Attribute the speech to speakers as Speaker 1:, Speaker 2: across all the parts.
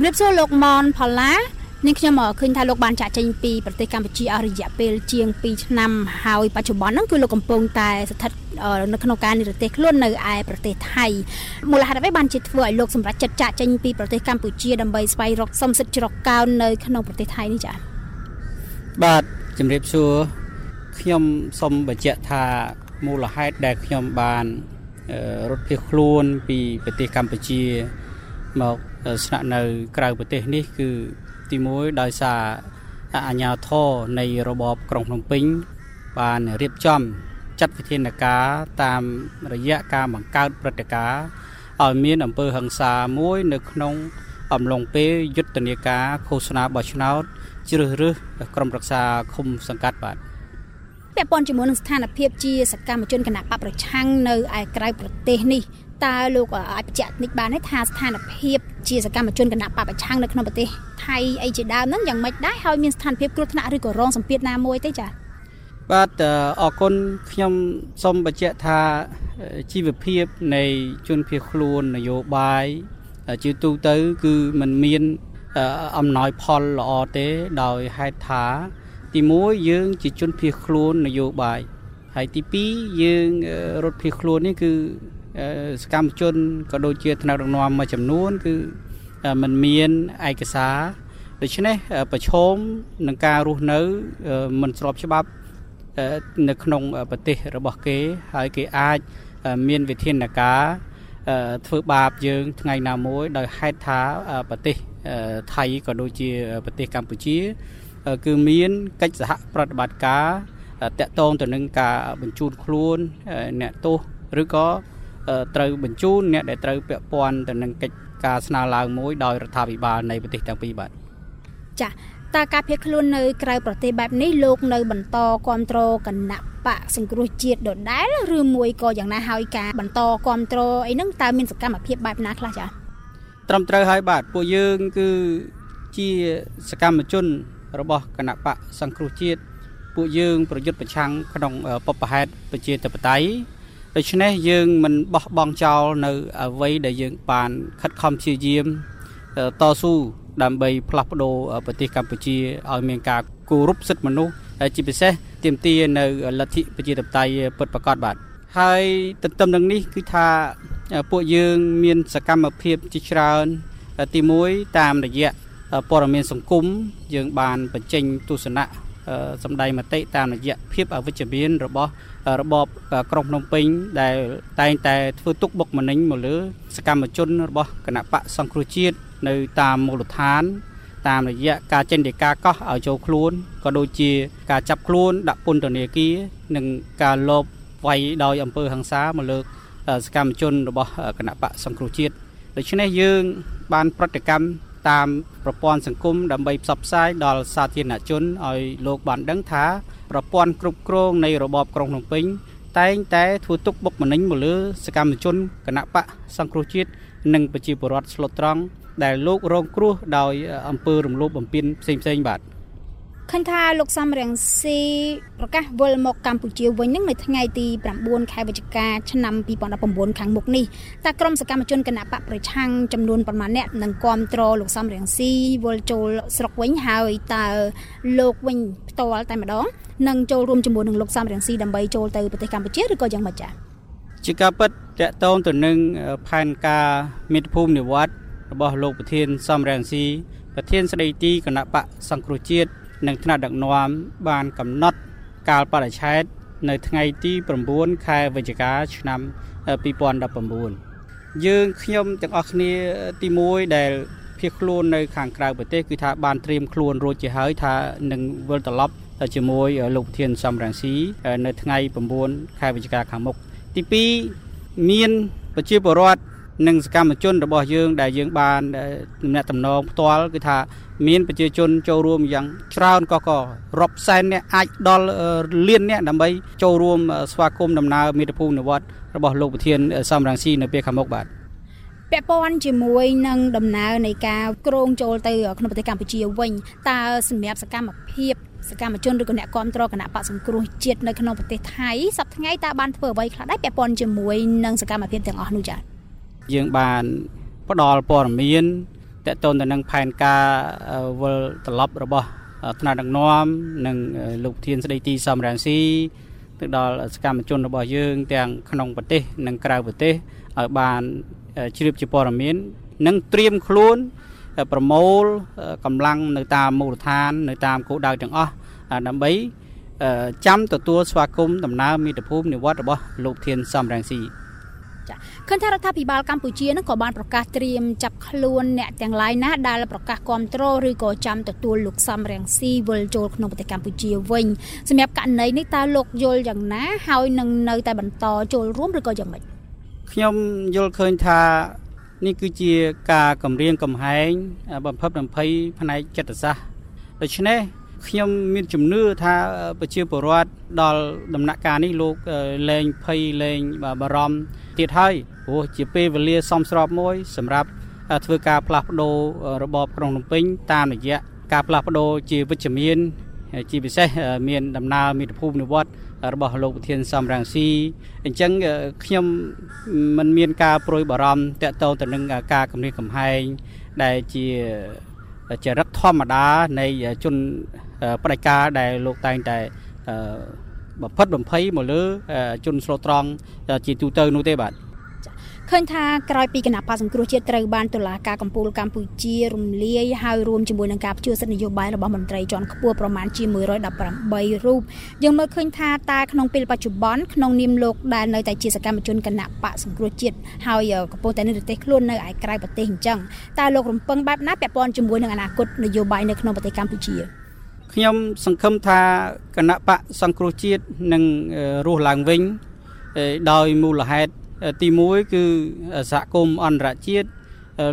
Speaker 1: ជំរាបសួរលោកម៉នផល្លានាងខ្ញុំឃើញថាលោកបានចាក់ចេញពីប្រទេសកម្ពុជាអស់រយៈពេលជាង2ឆ្នាំហើយបច្ចុប្បន្នហ្នឹងគឺលោកកំពុងតែស្ថិតនៅក្នុងការនិរទេសខ្លួននៅឯប្រទេសថៃមូលហេតុអ្វីបានជាធ្វើឲ្យលោកសម្រេចចិត្តចាក់ចេញពីប្រទេសកម្ពុជាដើម្បីស្វែងរកសំសិទ្ធិជ្រកកោននៅក្នុងប្រទេសថៃនេះចា៎
Speaker 2: បាទជំរាបសួរខ្ញុំសូមបញ្ជាក់ថាមូលហេតុដែលខ្ញុំបានរត់ភៀសខ្លួនពីប្រទេសកម្ពុជាមក ស្នាក់នៅក្រៅប្រទេសនេះគឺទី1ដោយសារអាញាធរនៃរបបក្រុងភ្នំពេញ បានរៀបចំចាត់វិធានការតាមរយៈការបង្កើតព្រឹត្តិការណ៍ឲ្យមានអំពើហិង្សាមួយនៅក្នុងអំឡុងពេលយុទ្ធនាការឃោសនាបោះឆ្នោតជ្រើសរើសក្រុមរក្សាឃុំសង្កាត់បាទ
Speaker 1: ពាក់ព័ន្ធជាមួយនឹងស្ថានភាពជាសកម្មជនគណៈបកប្រឆាំងនៅឯក្រៅប្រទេសនេះ តើលោកអាចបញ្ជាក់និចបានទេថាស្ថានភាពជាសកម្មជនគណៈបពប្រឆាំងនៅក្នុងប្រទេសថៃអីជាដើមហ្នឹងយ៉ាងម៉េចដែរហើយមានស្ថានភាពគ្រោះថ្នាក់ឬក៏រងសម្ពាធណាមួយទេចា៎
Speaker 2: បាទអរគុណខ្ញុំសូមបញ្ជាក់ថាជីវភាពនៃជនភៀសខ្លួននយោបាយជាទូទៅគឺมันមានអំណោយផលល្អទេ ដោយហេតុថា ទី1យើងជាជនភៀសខ្លួននយោបាយហើយទី2យើងរត់ភៀសខ្លួននេះគឺ សកម្មជនក៏ដូចជាថ្នាក់ដឹកនាំមួយចំនួន គឺมันមានឯកសារដូច្នេះប្រឈមនឹងការរស់នៅមិនស្របច្បាប់នៅក្នុងប្រទេសរបស់គេ ហើយគេអាចមានវិធានការធ្វើបាបយើងថ្ងៃណាមួយ ដោយហេតុថាប្រទេសថៃក៏ដូចជាប្រទេសកម្ពុជា គឺមានកិច្ចសហប្រតិបត្តិការតាក់ទងទៅនឹងការបញ្ជូនខ្លួនអ្នកទោសឬក៏ ត្រូវបញ្ជូនអ្នកដែលត្រូវពាក់ព័ន្ធទៅនឹងកិច្ចការស្នើឡើងមួយដោយរដ្ឋាភិបាលនៃប្រទេសទាំងពីរបាទ
Speaker 1: ចាតើការភៀសខ្លួននៅក្រៅប្រទេសបែបនេះលោកនៅបន្តគ្រប់គ្រងគណៈបកសង្គ្រោះជាតិដដែលឬមួយក៏យ៉ាងណាហើយការបន្តគ្រប់គ្រងអីហ្នឹងតើមានសកម្មភាពបែបណាខ្លះចា
Speaker 2: ត្រឹមត្រូវហើយបាទពួកយើងគឺជាសកម្មជនរបស់គណៈបកសង្គ្រោះជាតិពួកយើងប្រយុទ្ធប្រឆាំងក្នុងបបហេតុប្រជាធិបតេយ្យ ដូច្នេះយើងមិនបោះបង់ចោលនៅអ្វីដែលយើងបានខិតខំព្យាយាមតស៊ូដើម្បីផ្លាស់ប្ដូរប្រទេសកម្ពុជាឲ្យមានការគោរពសិទ្ធិមនុស្សជាពិសេសទាមទារនៅលទ្ធិប្រជាធិបតេយ្យពិតប្រាកដបាទហើយទន្ទឹមនឹងនេះគឺថាពួកយើងមានសកម្មភាពជាច្រើនទី1តាមរយៈព័ត៌មានសង្គមយើងបានបញ្ចេញទស្សនៈ សម្ដែងមតិតាមរយៈភាពអវិជ្ជមានរបស់របបក្រុងភ្នំពេញដែលតែងតែធ្វើទុកបុកម្នេញមកលើសកម្មជនរបស់គណៈបកសង្គ្រោះជាតិនៅតាមមូលដ្ឋាន តាមរយៈការចេញដីកាកោះឲ្យចូលខ្លួនក៏ដូចជាការចាប់ខ្លួនដាក់ពន្ធនាគារនិងការលបវាយដោយអំពើហិង្សាមកលើសកម្មជនរបស់គណៈបកសង្គ្រោះជាតិដូច្នេះយើងបានប្រតិកម្ម តាមប្រព័ន្ធសង្គមដើម្បីផ្សព្វផ្សាយដល់សាធារណជនឲ្យលោកបានដឹងថាប្រព័ន្ធគ្រប់គ្រងនៃរបបក្រុងភ្នំពេញតែងតែធ្វើទុកបុកម្នេញមកលើសកម្មជនគណៈបកសង្គ្រោះជាតិនិងប្រជាពលរដ្ឋស្លុតត្រង់ដែលលោករងគ្រោះដោយអំពើរំលោភបំពានផ្សេងៗបាទ
Speaker 1: ឃើញថាលោកសំរងស៊ីប្រកាសវិលមកកម្ពុជាវិញនឹងនៅថ្ងៃទី9ខែវិច្ឆិកាឆ្នាំ2019ខាងមុខនេះតើក្រុមសកម្មជនគណៈបកប្រឆាំងចំនួនប្រមាណអ្នកនឹងគ្រប់គ្រងលោកសំរងស៊ីវិលចូលស្រុកវិញហើយតើលោកវិញផ្ទាល់តែម្ដងនឹងចូលរួមជាមួយនឹងលោកសំរងស៊ីដើម្បីចូលទៅប្រទេសកម្ពុជាឬក៏យ៉ាងម៉េចចា៎
Speaker 2: ជាការពិតតកតងទៅនឹងផែនការមេត្តាភូមិនិវត្តរបស់លោកប្រធានសំរងស៊ីប្រធានស្ដីទីគណៈបកសង្គ្រោះជាតិ និងថ្នាក់ដឹកនាំបានកំណត់កាលបរិច្ឆេទនៅថ្ងៃទី9ខែវិច្ឆិកាឆ្នាំ2019យើងខ្ញុំទាំងអស់គ្នាទី1ដែលភៀសខ្លួននៅខាងក្រៅប្រទេសគឺថាបានត្រៀមខ្លួនរួចជាហើយថានឹងវិលត្រឡប់ជាមួយលោកធានសំរងស៊ីនៅថ្ងៃ9ខែវិច្ឆិកាខាងមុខទី2មានប្រជាពលរដ្ឋ និងសកម្មជនរបស់យើងដែលយើងបានទំនាក់ទំនងផ្ទាល់គឺថាមានប្រជាជនចូលរួមយ៉ាងច្រើនក៏ក៏រាប់សែនអ្នកអាចដល់លានអ្នកដើម្បីចូលរួមស្វាគមន៍ដំណើរមេត្តាភូមិនិវត្តរបស់លោកប្រធានសំរងស៊ីនៅពេលខាងមុខបាទ
Speaker 1: ពាក់ព័ន្ធជាមួយនឹងដំណើរនៃការក្រងចូលទៅក្នុងប្រទេសកម្ពុជាវិញតើសម្រាប់សកម្មភាពសកម្មជនឬក៏អ្នកគ្រប់គ្រងគណៈបកសង្គ្រោះជាតិនៅក្នុងប្រទេសថៃសប្តាហ៍ថ្ងៃតើបានធ្វើអ្វីខ្លះដែរពាក់ព័ន្ធជាមួយនឹងសកម្មភាពទាំងអស់នោះចា៎
Speaker 2: យើងបានផ្ដល់ព័ត៌មានតតកតូនទៅនឹងផែនការវិលត្រឡប់របស់ថ្នាក់ដឹកនាំនិងលោកធានស្ដីទីសំរាំងស៊ីទៅដល់សកម្មជនរបស់យើងទាំងក្នុងប្រទេស និងក្រៅប្រទេសឲ្យបានជ្រាបជាព័ត៌មាន និងត្រៀមខ្លួនប្រមូលកម្លាំងនៅតាមមូលដ្ឋាន នៅតាមគោលដៅទាំងអស់ដើម្បីចាំទទួលស្វាគមន៍ដំណើរមាតុភូមិនិវត្តរបស់លោកធានសំរងស៊ី
Speaker 1: ចាឃើញថារដ្ឋាភិបាលកម្ពុជានឹងក៏បានប្រកាសត្រៀមចាប់ខ្លួនអ្នកទាំងឡាយណាដែលប្រកាសគ្រប់គ្រងឬក៏ចាំទទួលលោកសំរងស៊ីវិលចូលក្នុងប្រទេសកម្ពុជាវិញសម្រាប់ករណីនេះតើលោកយល់យ៉ាងណាហើយនឹងនៅតែបន្តចូលរួមឬក៏យ៉ាងម៉េច
Speaker 2: ខ្ញុំយល់ឃើញថានេះគឺជាការគម្រាមកំហែងបំផិតបំភ័យផ្នែកចិត្តសាស្ត្រដូច្នេះ ខ្ញុំមានជំនឿថាប្រជាពលរដ្ឋដល់ដំណាក់កាលនេះលោកលែងភ័យលែងបារម្ភទៀតហើយព្រោះជាពេលវេលាសមស្របមួយ សម្រាប់ធ្វើការផ្លាស់ប្ដូររបបក្រុងភ្នំពេញតាមរយៈការផ្លាស់ប្ដូរជាវិជ្ជមាន ជាពិសេសមានដំណើរមាតុភូមិនិវត្តរបស់លោកប្រធានសំរងស៊ីអញ្ចឹងខ្ញុំមិនមានការប្រួយបារម្ភតកតទៅនឹងការគម្រាមកំហែងដែលជាចរិតធម្មតានៃជន ផ្ដាច់ការដែលលោកតែងតែបំផិតបំភ័យមកលើជនស្លូតត្រង់ជាទូទៅនោះទេបាទ
Speaker 1: ឃើញថាក្រោយពីគណៈបកសង្គ្រោះជាតិត្រូវបានតុលាការកំពូលកម្ពុជារំលាយហើយរួមជាមួយនឹងការផ្ជួសិទ្ធិនយោបាយរបស់មន្ត្រីជាន់ខ្ពស់ប្រមាណជា118រូបយើងមើលឃើញថាតើក្នុងពេលបច្ចុប្បន្នក្នុងនាមលោកដែលនៅតែជាសកម្មជនគណៈបកសង្គ្រោះជាតិហើយកំពុងតែនៅប្រទេសខ្លួននៅឯក្រៅប្រទេសអញ្ចឹងតើលោករំពឹងបែបណាពាក់ព័ន្ធជាមួយនឹងអនាគតនយោបាយនៅក្នុងប្រទេសកម្ពុជា
Speaker 2: ខ្ញុំសង្ឃឹមថាគណៈបកសង្គ្រោះជាតិនឹងរស់ឡើងវិញដោយមូលហេតុទី1គឺសហគមន៍អន្តរជាតិ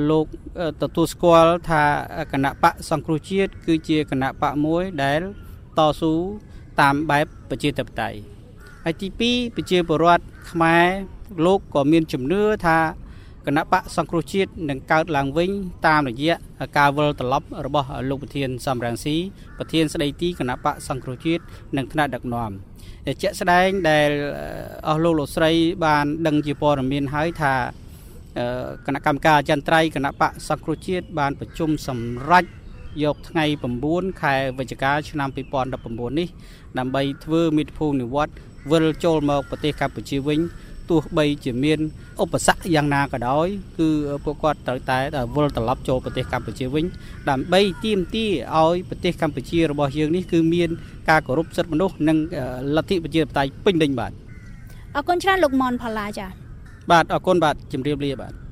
Speaker 2: លោកទទួលស្គាល់ថាគណៈបកសង្គ្រោះជាតិគឺជាគណៈបកមួយដែលតស៊ូតាមបែបប្រជាធិបតេយ្យហើយទី2ប្រជាពលរដ្ឋខ្មែរលោកក៏មានជំនឿថា គណៈបកសង្គ្រោះជាតិនឹងកើតឡើងវិញតាមរយៈការវិលត្រឡប់របស់លោកប្រធានសំរងស៊ីប្រធានស្ដីទីគណៈបកសង្គ្រោះជាតិនិងថ្នាក់ដឹកនាំជាក់ស្ដែងដែលអស់លោកលោកស្រី បានដឹងជាព័ត៌មានហើយថាគណៈកម្មការអចិន្ត្រៃយ៍គណៈបកសង្គ្រោះជាតិបានប្រជុំសម្រេចយកថ្ងៃ9ខែវិច្ឆិកាឆ្នាំ2019នេះដើម្បីធ្វើមិត្តភូមិនិវត្តវិលចូលមកប្រទេសកម្ពុជាវិញ ទោះបីជាមានឧបសគ្គយ៉ាងណាក៏ដោយ គឺពួកគាត់ត្រូវតែវិលត្រឡប់ចូលប្រទេសកម្ពុជាវិញ ដើម្បីទាមទារឲ្យប្រទេសកម្ពុជារបស់យើងនេះគឺមានការគោរពសិទ្ធិមនុស្សនិងលទ្ធិប្រជាធិបតេយ្យពេញលេញបាទ
Speaker 1: អរគុណច្រើនលោកមនផល្លាចា៎
Speaker 2: បាទអរគុណបាទជម្រាបលាបាទ